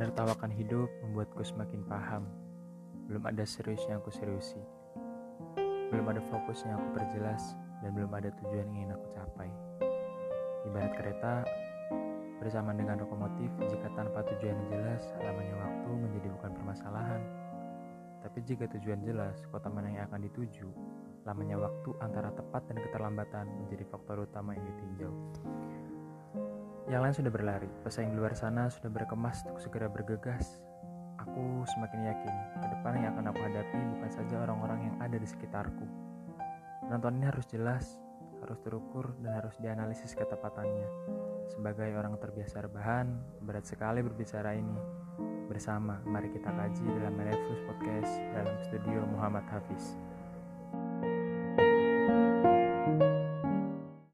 Menertawakan hidup membuatku semakin paham. Belum ada serius yang aku seriusi. Belum ada fokus yang aku perjelas dan belum ada tujuan yang ingin aku capai. Ibarat kereta, bersama dengan lokomotif, jika tanpa tujuan yang jelas, lamanya waktu menjadi bukan permasalahan. Tapi jika tujuan jelas, kota mana yang akan dituju, lamanya waktu antara tepat dan keterlambatan menjadi faktor utama yang ditinjau. Yang lain sudah berlari, pesaing luar sana sudah berkemas untuk segera bergegas. Aku semakin yakin, ke depan yang akan aku hadapi bukan saja orang-orang yang ada di sekitarku. Penonton ini harus jelas, harus terukur, dan harus dianalisis ketepatannya. Sebagai orang terbiasa rebahan, berat sekali berbicara ini. Bersama, mari kita kaji dalam Melefus Podcast dalam studio Muhammad Hafiz.